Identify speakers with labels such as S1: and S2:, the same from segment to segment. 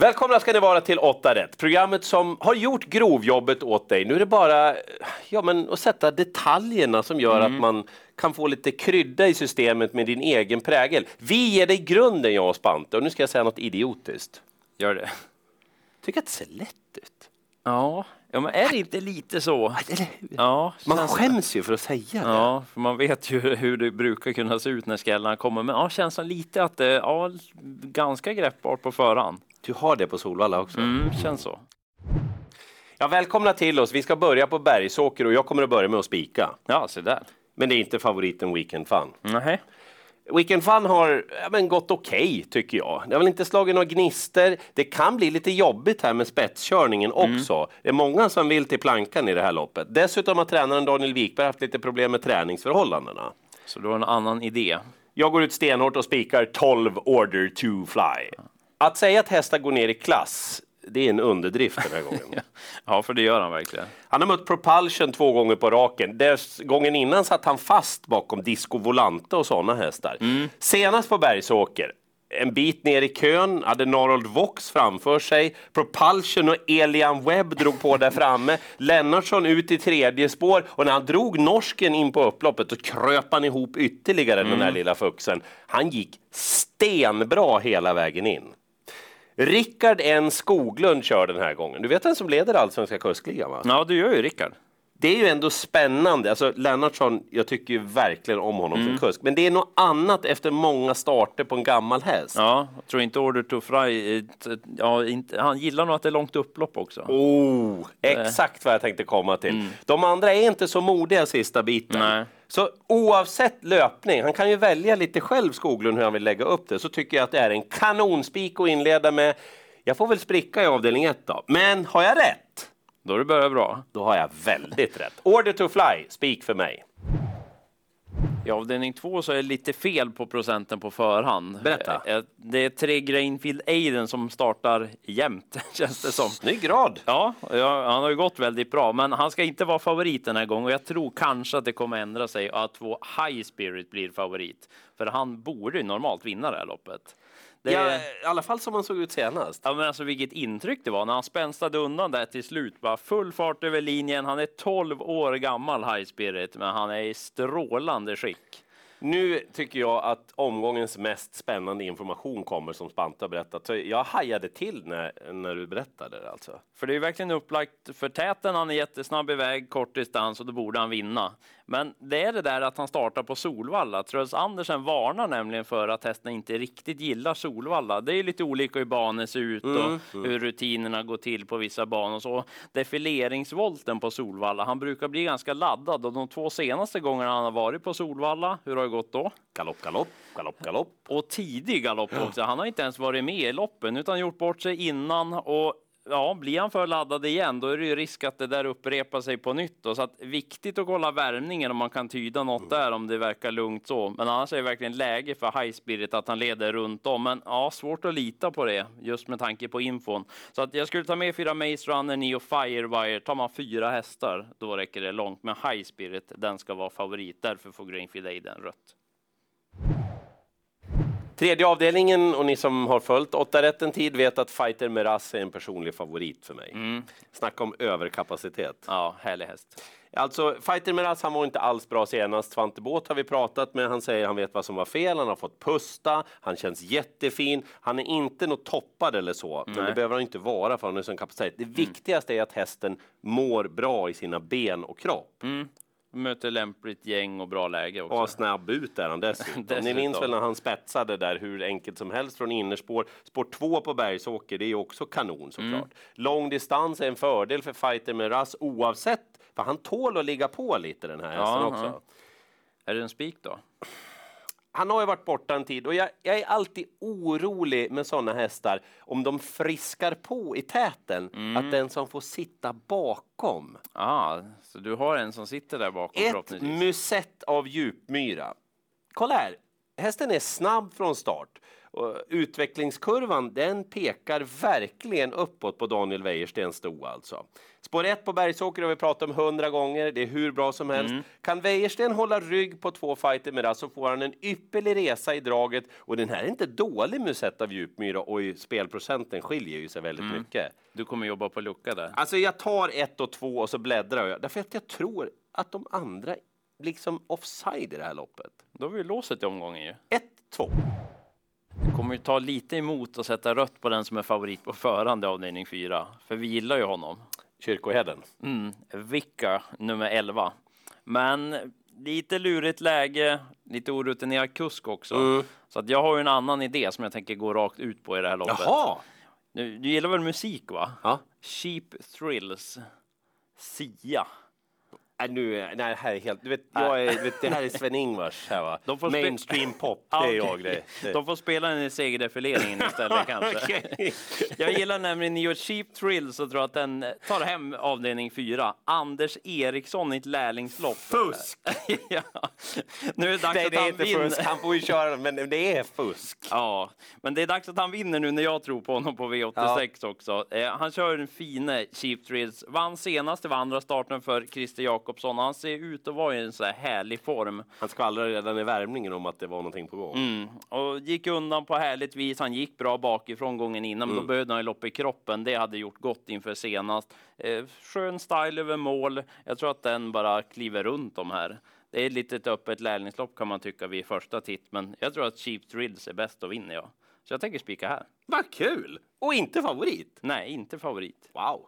S1: Välkomna ska ni vara till 8 rätt, programmet som har gjort grovjobbet åt dig. Nu är det bara ja, men, att sätta detaljerna som gör
S2: Mm.
S1: att man kan få lite krydda i systemet med din egen prägel. Vi ger dig grunden, jag och Spante, och nu ska jag säga något idiotiskt.
S2: Gör det.
S1: Tycker att det ser lätt ut.
S2: Ja, ja men är det inte lite så? Ja,
S1: Man skäms ju för att säga det.
S2: Ja, för man vet ju hur det brukar kunna se ut när skrällarna kommer. Men ja, känns som lite att det ja, ganska greppbart på förhand.
S1: Du har det på Solvalla också.
S2: Mm, känns så.
S1: Ja, välkomna till oss. Vi ska börja på Bergsåker och jag kommer att börja med att spika.
S2: Ja, se där.
S1: Men det är inte favoriten Weekend Fun.
S2: Nej.
S1: Weekend Fun har ja, men gått okej tycker jag. Det har väl inte slagit några gnister. Det kan bli lite jobbigt här med spetskörningen också. Det är många som vill till plankan i det här loppet. Dessutom har tränaren Daniel Wikberg haft lite problem med träningsförhållandena.
S2: Så du har en annan idé.
S1: Jag går ut stenhårt och spikar 12 Order to Fly. Att säga att hästar går ner i klass, det är en underdrift den här gången.
S2: Ja, för det gör han verkligen.
S1: Han har mött Propulsion två gånger på raken. Dess gången innan satt han fast bakom Disco Volante och sådana hästar. Senast på Bergsåker, en bit ner i kön, hade Norald Vox framför sig. Propulsion och Elian Webb drog på där framme. Lennartsson ut i tredje spår och när han drog norsken in på upploppet då kröp han ihop ytterligare den där lilla fuxen. Han gick stenbra hela vägen in. Rickard N Skoglund kör den här gången. Du vet vem som leder allsvenska kuskligan va?
S2: Ja, du gör ju Rickard.
S1: Det är ju ändå spännande. Alltså Lennartsson, jag tycker ju verkligen om honom som kusk. Men det är något annat efter många starter på en gammal häst.
S2: Ja, jag tror inte Order to Fry, eh, ja, inte, han gillar nog att det är långt upplopp också.
S1: Oh, exakt vad jag tänkte komma till. De andra är inte så modiga sista biten.
S2: Nej.
S1: Så oavsett löpning, han kan ju välja lite själv Skoglund hur han vill lägga upp det, så tycker jag att det är en kanonspik att inleda med. Jag får väl spricka i avdelning 1 då. Men har jag rätt?
S2: Då har det börjat bra.
S1: Då har jag väldigt rätt. Order to fly, spik för mig.
S2: I avdelning två så är det lite fel på procenten på förhand.
S1: Berätta.
S2: Eh, Det är tre Grainfield Aiden som startar jämt, känns det som.
S1: Snygg rad.
S2: Ja, ja, han har ju gått väldigt bra, men han ska inte vara favorit den här gången. Och jag tror kanske att det kommer ändra sig och att två High Spirit blir favorit. För han borde normalt vinna det här loppet. Det,
S1: Ja,
S2: ja.
S1: I alla fall som han såg ut senast.
S2: men alltså vilket intryck det var när han spänstade undan där till slut. Bara full fart över linjen. Han är 12 år gammal High Spirit, men han är i strålande skick.
S1: Nu tycker jag att omgångens mest spännande information kommer som Spante har berättat. Så jag hajade till när, när du berättade det alltså.
S2: För det är verkligen upplagt för täten. Han är jättesnabb iväg, kort distans och då borde han vinna. Men det är det där att han startar på Solvalla. Truls Andersen varnar nämligen för att hästarna inte riktigt gillar Solvalla. Det är lite olika hur banor ser ut och hur rutinerna går till på vissa banor. Så defileringsvolten på Solvalla, han brukar bli ganska laddad och de två senaste gångerna han har varit på Solvalla, hur har det gått då?
S1: Galopp, galopp, galopp, galopp.
S2: och tidig galopp också. Han har inte ens varit med i loppen utan gjort bort sig innan och ja, blir han för laddad igen då är det ju risk att det där upprepar sig på nytt. Då. Så att viktigt att kolla värmningen om man kan tyda något där om det verkar lugnt så. Men annars är det verkligen läge för High Spirit att han leder runt om. Men ja, svårt att lita på det just med tanke på infon. Så att jag skulle ta med fyra Maze Runner, Neo Firewire. Tar man fyra hästar då räcker det långt. Men High Spirit, den ska vara favorit. Därför får Greenfield Aiden rött.
S1: Tredje avdelningen och ni som har följt åtta rätt en tid vet att Fighter Meras är en personlig favorit för mig. Snacka om överkapacitet.
S2: Ja, härlig häst.
S1: Alltså, Fighter Meras, han var inte alls bra senast. Svante Båth har vi pratat med. Han säger han vet vad som var fel. Han har fått pusta. Han känns jättefin. Han är inte något toppad eller så. Men det behöver han inte vara för han har sån kapacitet. Det viktigaste är att hästen mår bra i sina ben och kropp.
S2: Möter lämpligt gäng och bra läge också.
S1: Och snabb ut är han dessutom. Ni
S2: Dessutom.
S1: minns väl när han spetsade där hur enkelt som helst från innerspår. Spår två på Bergsåker, det är också kanon såklart.
S2: Mm.
S1: Lång distans är en fördel för fighter med Rass oavsett, för han tål att ligga på lite den här hästen
S2: Ja,
S1: också.
S2: ja. Är det en spik då?
S1: Han har ju varit borta en tid och jag, jag är alltid orolig med sådana hästar om de friskar på i täten,
S2: Mm.
S1: att den som får sitta bakom.
S2: Ah, så du har en som sitter där bakom
S1: Ett musett av djupmyra. Kolla här. hästen är snabb från start. Och utvecklingskurvan den pekar verkligen uppåt på Daniel Wäjerstens sto alltså. Spår 1 på Bergsåker har vi pratat om hundra gånger. Det är hur bra som helst. Mm. Kan Wäjersten hålla rygg på två fighter med det så får han en ypperlig resa i draget. Och den här är inte dålig musett av Djupmyra och spelprocenten skiljer ju sig väldigt mm. mycket.
S2: Du kommer jobba på lucka där.
S1: Alltså jag tar ett och två och så bläddrar jag. Därför att jag tror att de andra liksom offside i det här loppet.
S2: Då har vi låset i omgången ju.
S1: 1-2.
S2: Det kommer ju ta lite emot att sätta rött på den som är favorit på förhand i avdelning 4, för vi gillar ju honom.
S1: Kyrkoherden.
S2: Mm, Vicka nummer 11. Men lite lurigt läge, lite orutinerad kusk också. Mm. Så att jag har ju en annan idé som jag tänker gå rakt ut på i det här loppet.
S1: Jaha!
S2: Du, du gillar väl musik va?
S1: Ja.
S2: Cheap Thrills. Sia.
S1: Nej, nu, nej, det här är helt... Du vet, jag är, vet, det här är Sven-Ingvars Mainstream pop, det är jag det.
S2: det. De får spela den i segerdefileringen istället kanske. jag gillar nämligen Neo Cheap Thrills och tror att den tar hem avdelning fyra. Anders Eriksson i ett lärlingslopp.
S1: Fusk!
S2: ja. Nu är det dags
S1: Nej,
S2: att
S1: det
S2: han
S1: inte
S2: vinner.
S1: fusk. Han får ju köra men det är fusk.
S2: Ja, men det är dags att han vinner nu när jag tror på honom på V86 ja. också. Eh, han kör en fine Cheap Thrills. Vann senast, det var andra starten för Christer Jakob Jakobsson. Han ser ut att vara i en så här härlig form.
S1: Han skvallrade redan i värmningen om att det var någonting på gång.
S2: Mm. Och gick undan på härligt vis. Han gick bra bakifrån gången innan, men mm. då behövde han ju lopp i kroppen. Det hade gjort gott inför senast. Eh, skön style över mål. Jag tror att den bara kliver runt de här. Det är lite ett öppet lärlingslopp kan man tycka vid första titt, men jag tror att Cheap Drills är bäst att vinna. Ja. Så jag tänker spika här.
S1: Vad kul! Och inte favorit?
S2: Nej, inte favorit.
S1: Wow.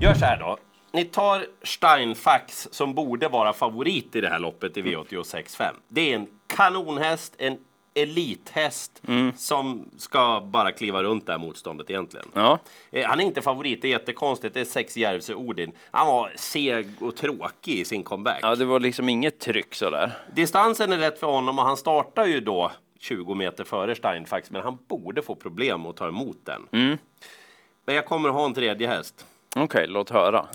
S1: Gör så här då ni tar Steinfax som borde vara favorit i det här loppet i V86.5. Det är en kanonhäst, en elithäst mm. som ska bara kliva runt det här motståndet egentligen.
S2: Ja.
S1: Eh, han är inte favorit, det är jättekonstigt. Det är sex Järvsö Odin. Han var seg och tråkig i sin comeback.
S2: Ja, det var liksom inget tryck sådär.
S1: Distansen är rätt för honom och han startar ju då 20 meter före Steinfax, men han borde få problem att ta emot den.
S2: Mm.
S1: Men jag kommer ha en tredje häst.
S2: Okej, okay, låt höra.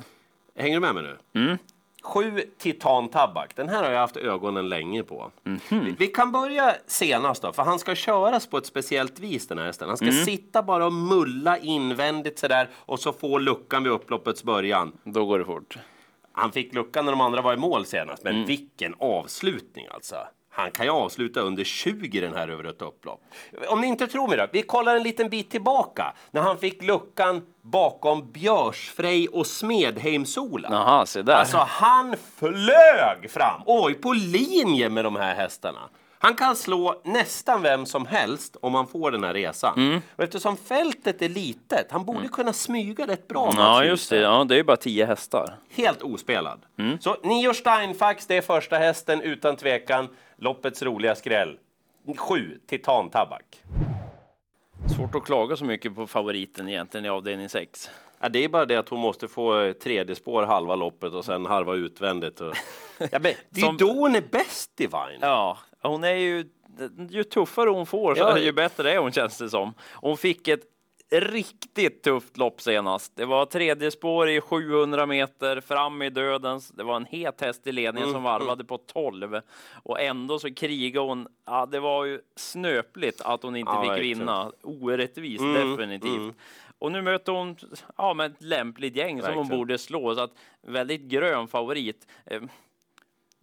S1: Hänger du med mig nu?
S2: Mm.
S1: Sju Titan Tabak. Den här har jag haft ögonen länge på.
S2: Mm -hmm.
S1: vi, vi, kan börja senast då, för han ska köras på ett speciellt vis den här hästen. Han ska mm. sitta bara och mulla invändigt sådär och så få luckan vid upploppets början.
S2: Då går det fort.
S1: Han fick luckan när de andra var i mål senast, men mm. vilken avslutning alltså. Han kan ju avsluta under 20 den här över ett upplopp. Om ni inte tror mig då, vi kollar en liten bit tillbaka när han fick luckan bakom Björsfrej och Smedheimsola.
S2: Jaha, se där.
S1: Alltså han flög fram, oj, på linje med de här hästarna. Han kan slå nästan vem som helst om han får den här resan.
S2: Mm.
S1: Och eftersom fältet är litet, han borde mm. kunna smyga rätt bra.
S2: Ja, just det. Ja, det är bara tio hästar.
S1: Helt ospelad.
S2: Mm.
S1: Så Nio Steinfax, det är första hästen utan tvekan. Loppets roliga skräll. Sju, Titan Tabak.
S2: Svårt att klaga så mycket på favoriten egentligen i avdelning 6.
S1: Ja, det är bara det att hon måste få tredje spår halva loppet och sen halva utvändigt. Och... ja, men, det är Som... då hon är bäst i Vine.
S2: Ja, hon är ju ju tuffare hon får, ja. ju bättre är hon känns det som. Hon fick ett riktigt tufft lopp senast. Det var tredje spår i 700 meter fram i dödens. Det var en het häst i ledningen mm, som varvade mm. på 12 och ändå så krigade hon. Ja, det var ju snöpligt att hon inte ja, fick vinna. Orättvist mm, definitivt. Mm. Och nu möter hon ja, med ett lämpligt gäng verkligen. som hon borde slå. Så att väldigt grön favorit.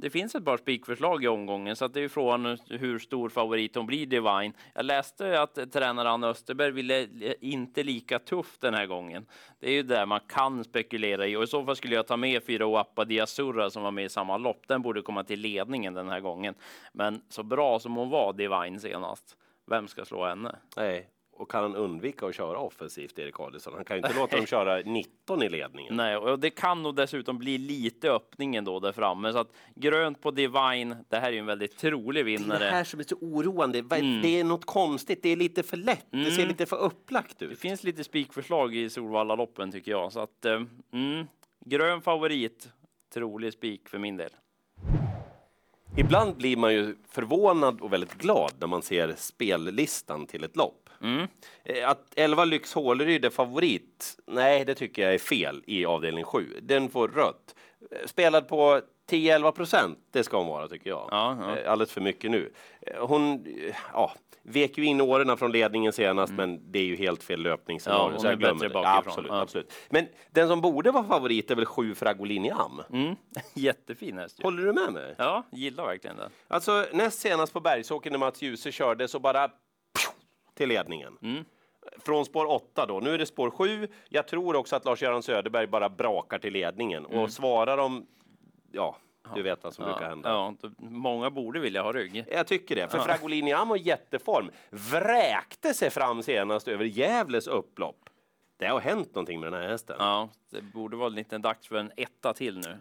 S2: Det finns ett par spikförslag i omgången, så att det är frågan hur stor favorit hon blir Divine. Jag läste att tränare Anna Österberg ville inte lika tufft den här gången. Det är ju där man kan spekulera i och i så fall skulle jag ta med fyra Oappa Diasurra som var med i samma lopp. Den borde komma till ledningen den här gången. Men så bra som hon var Divine senast, vem ska slå henne?
S1: Nej, och kan han undvika att köra offensivt, Erik Adielsson? Han kan ju inte låta dem köra 19 i ledningen.
S2: Nej, och det kan nog dessutom bli lite öppningen då där framme. Så att grönt på Divine, det här är ju en väldigt trolig vinnare.
S1: Det här som är så oroande. Mm. Det är något konstigt, det är lite för lätt, mm. det ser mm. lite för upplagt ut.
S2: Det finns lite spikförslag i Solvalla-loppen tycker jag. Så att, eh, mm, grön favorit, trolig spik för min del.
S1: Ibland blir man ju förvånad och väldigt glad när man ser spellistan till ett lopp.
S2: Mm.
S1: Eh, att 11 Lyx Håleryd är favorit, nej det tycker jag är fel i avdelning 7. Den får rött. Eh, spelad på 10-11 procent, det ska hon vara tycker jag.
S2: Ja, ja.
S1: Eh, Alldeles för mycket nu. Eh, Hon eh, ja, vek ju in åren från ledningen senast, men det är ju helt fel.
S2: Mm. Ja, hon
S1: så jag glömmer det.
S2: bakifrån.
S1: absolut,
S2: Ja.
S1: absolut. Men den som borde vara favorit är väl sju Fragolini Am.
S2: Mm. Jättefin häst.
S1: Håller du med mig?
S2: Ja, gillar verkligen den.
S1: Alltså näst senast på Bergsåker när Mats Djuse körde så bara pju, till ledningen.
S2: Mm.
S1: Från spår 8 då. Nu är det spår 7. Jag tror också att Lars-Göran Söderberg bara brakar till ledningen och svarar om, ja, du vet vad som brukar.
S2: Ja,
S1: hända.
S2: ja, många borde vilja ha rygg.
S1: Jag tycker det, för Fragolini Am har jätteform. Vräkte sig fram senast över Gävles upplopp. Det har hänt någonting med den här hästen.
S2: Ja, det borde vara lite dags för en etta till nu.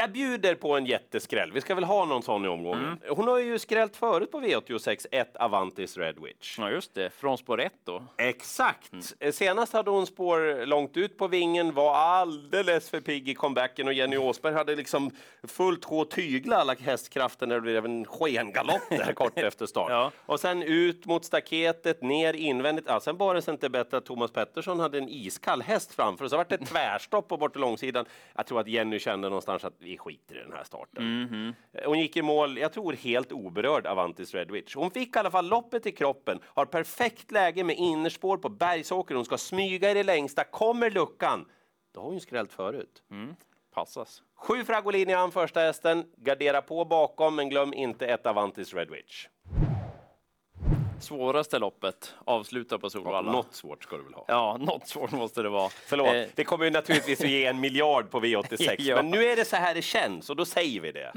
S1: Jag bjuder på en jätteskräll. Vi ska väl ha någon sån i omgången.
S2: Mm.
S1: Hon har ju skrällt förut på V86, ett Avantis Red Witch.
S2: Ja, just det. Från spår ett då.
S1: Exakt!
S2: Mm.
S1: Eh, Senast hade hon spår långt ut på vingen, var alldeles för pigg i comebacken och Jenny Åsberg hade liksom fullt sjå tygla alla hästkrafter när det blev en skengalopp där kort efter start.
S2: Ja.
S1: Och sen ut mot staketet, ner invändigt. Ja, sen bara det inte bättre att Thomas Pettersson hade en iskall häst framför. Så vart det ett tvärstopp på bort långsidan. Jag tror att Jenny kände någonstans att vi skiter i den här starten.
S2: Mhm.
S1: Eh, Hon gick i mål, jag tror helt oberörd Avantis Red Witch. Hon fick i alla fall loppet i kroppen, har perfekt läge med innerspår på Bergsåker. Hon ska smyga i det längsta. Kommer luckan, då har hon ju skrällt förut.
S2: Passas.
S1: Sju Fragolini an första hästen, gardera på bakom, men glöm inte ett Avantis Red Witch.
S2: Svåraste loppet. Avsluta på Solvalla.
S1: Något svårt ska du väl ha?
S2: Ja, något svårt måste det vara.
S1: Förlåt,
S2: Eh,
S1: det kommer ju naturligtvis att ge en miljard på V86,
S2: Ja.
S1: men nu är det så här det känns och då säger vi det.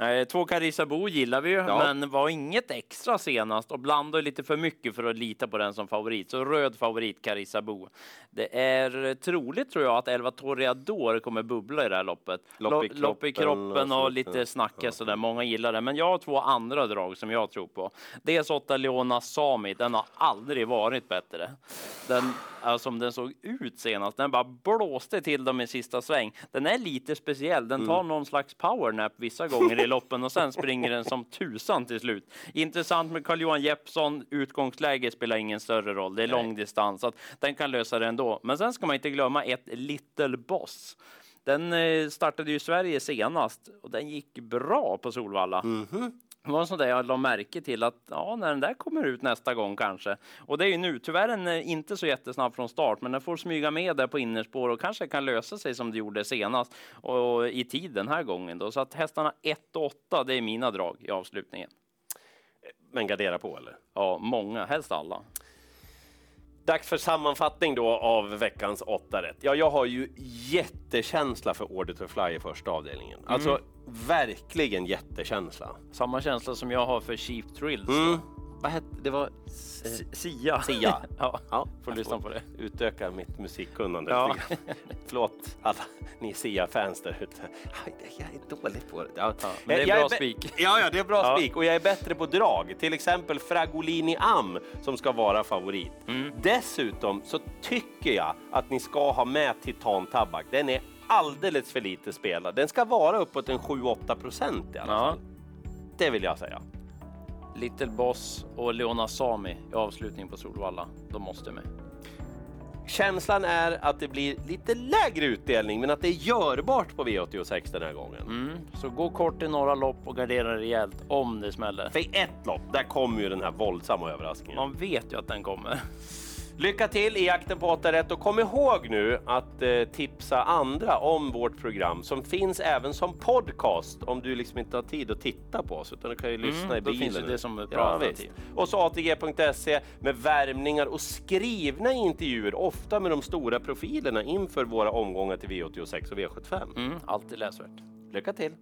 S2: Eh, Två Carissa Bo gillar vi ju,
S1: Ja.
S2: men var inget extra senast och blandade lite för mycket för att lita på den som favorit. Så röd favorit Carissa Bo. Det är troligt tror jag att Elva Toreador kommer bubbla i det här loppet.
S1: Lopp i
S2: Lo- Lopp i
S1: kroppen
S2: kroppen
S1: och
S2: lite snackhäst och där. Många gillar det, men jag har två andra drag som jag tror på. Dels åtta Leona Sami, den har aldrig varit bättre. Den, alltså, som den såg ut senast, den bara blåste till dem i sista sväng. Den är lite speciell, den tar någon slags powernap vissa gånger i loppen och sen springer den som tusan till slut. Intressant med Carl-Johan Jeppsson, utgångsläge spelar ingen större roll, det är lång distans, så att den kan lösa det ändå. Men sen ska man inte glömma ett Little Boss. Den eh, startade ju Sverige senast och den gick bra på Solvalla. Det var en sån där jag la märke till att ja, när den där kommer ut nästa gång kanske. Och det är ju nu. Tyvärr är den eh, inte så jättesnabb från start, men den får smyga med där på innerspår och kanske kan lösa sig som det gjorde senast och i tid den här gången då. Så att hästarna 1 och 8, det är mina drag i avslutningen.
S1: Men gardera på eller?
S2: Ja, många, helst alla.
S1: Dags för sammanfattning då av veckans åtta rätt. Ja, jag har ju jättekänsla för Order to Fly i första avdelningen. Alltså verkligen jättekänsla.
S2: Samma känsla som jag har för Cheap Thrills.
S1: Mm. Vad hette det? var
S2: S- Sia.
S1: Sia.
S2: ja,
S1: Ja,
S2: får lyssna på det.
S1: Utöka mitt musikkunnande.
S2: Ja.
S1: Förlåt alla ni Sia-fans där ute. Jag är dålig på det. Ja.
S2: Ja, men det är
S1: Jag
S2: bra spik.
S1: Ja, ja, det är bra
S2: Ja.
S1: spik och jag är bättre på drag. Till exempel Fragolini Am som ska vara favorit.
S2: Mm.
S1: Dessutom så tycker jag att ni ska ha med Titan Tabak. Den är alldeles för lite spelad. Den ska vara uppåt en 7-8 procent i alla fall. Det vill jag säga.
S2: Little Boss och Leona Sami i avslutning på Solvalla. De måste med.
S1: Känslan är att det blir lite lägre utdelning, men att det är görbart på V86 den här gången.
S2: Mm. Så gå kort i några lopp och gardera rejält om det smäller.
S1: För i ett lopp, där kommer ju den här våldsamma överraskningen.
S2: Man vet ju att den kommer.
S1: Lycka till i jakten på 8 rätt och kom ihåg nu att eh, tipsa andra om vårt program som finns även som podcast om du liksom inte har tid att titta på oss utan du kan ju lyssna i
S2: då
S1: bilen.
S2: finns det som ett bra
S1: ja,
S2: alternativ.
S1: Och så ATG.se med värmningar och skrivna intervjuer, ofta med de stora profilerna inför våra omgångar till V86 och V75.
S2: Mm. Alltid läsvärt.
S1: Lycka till!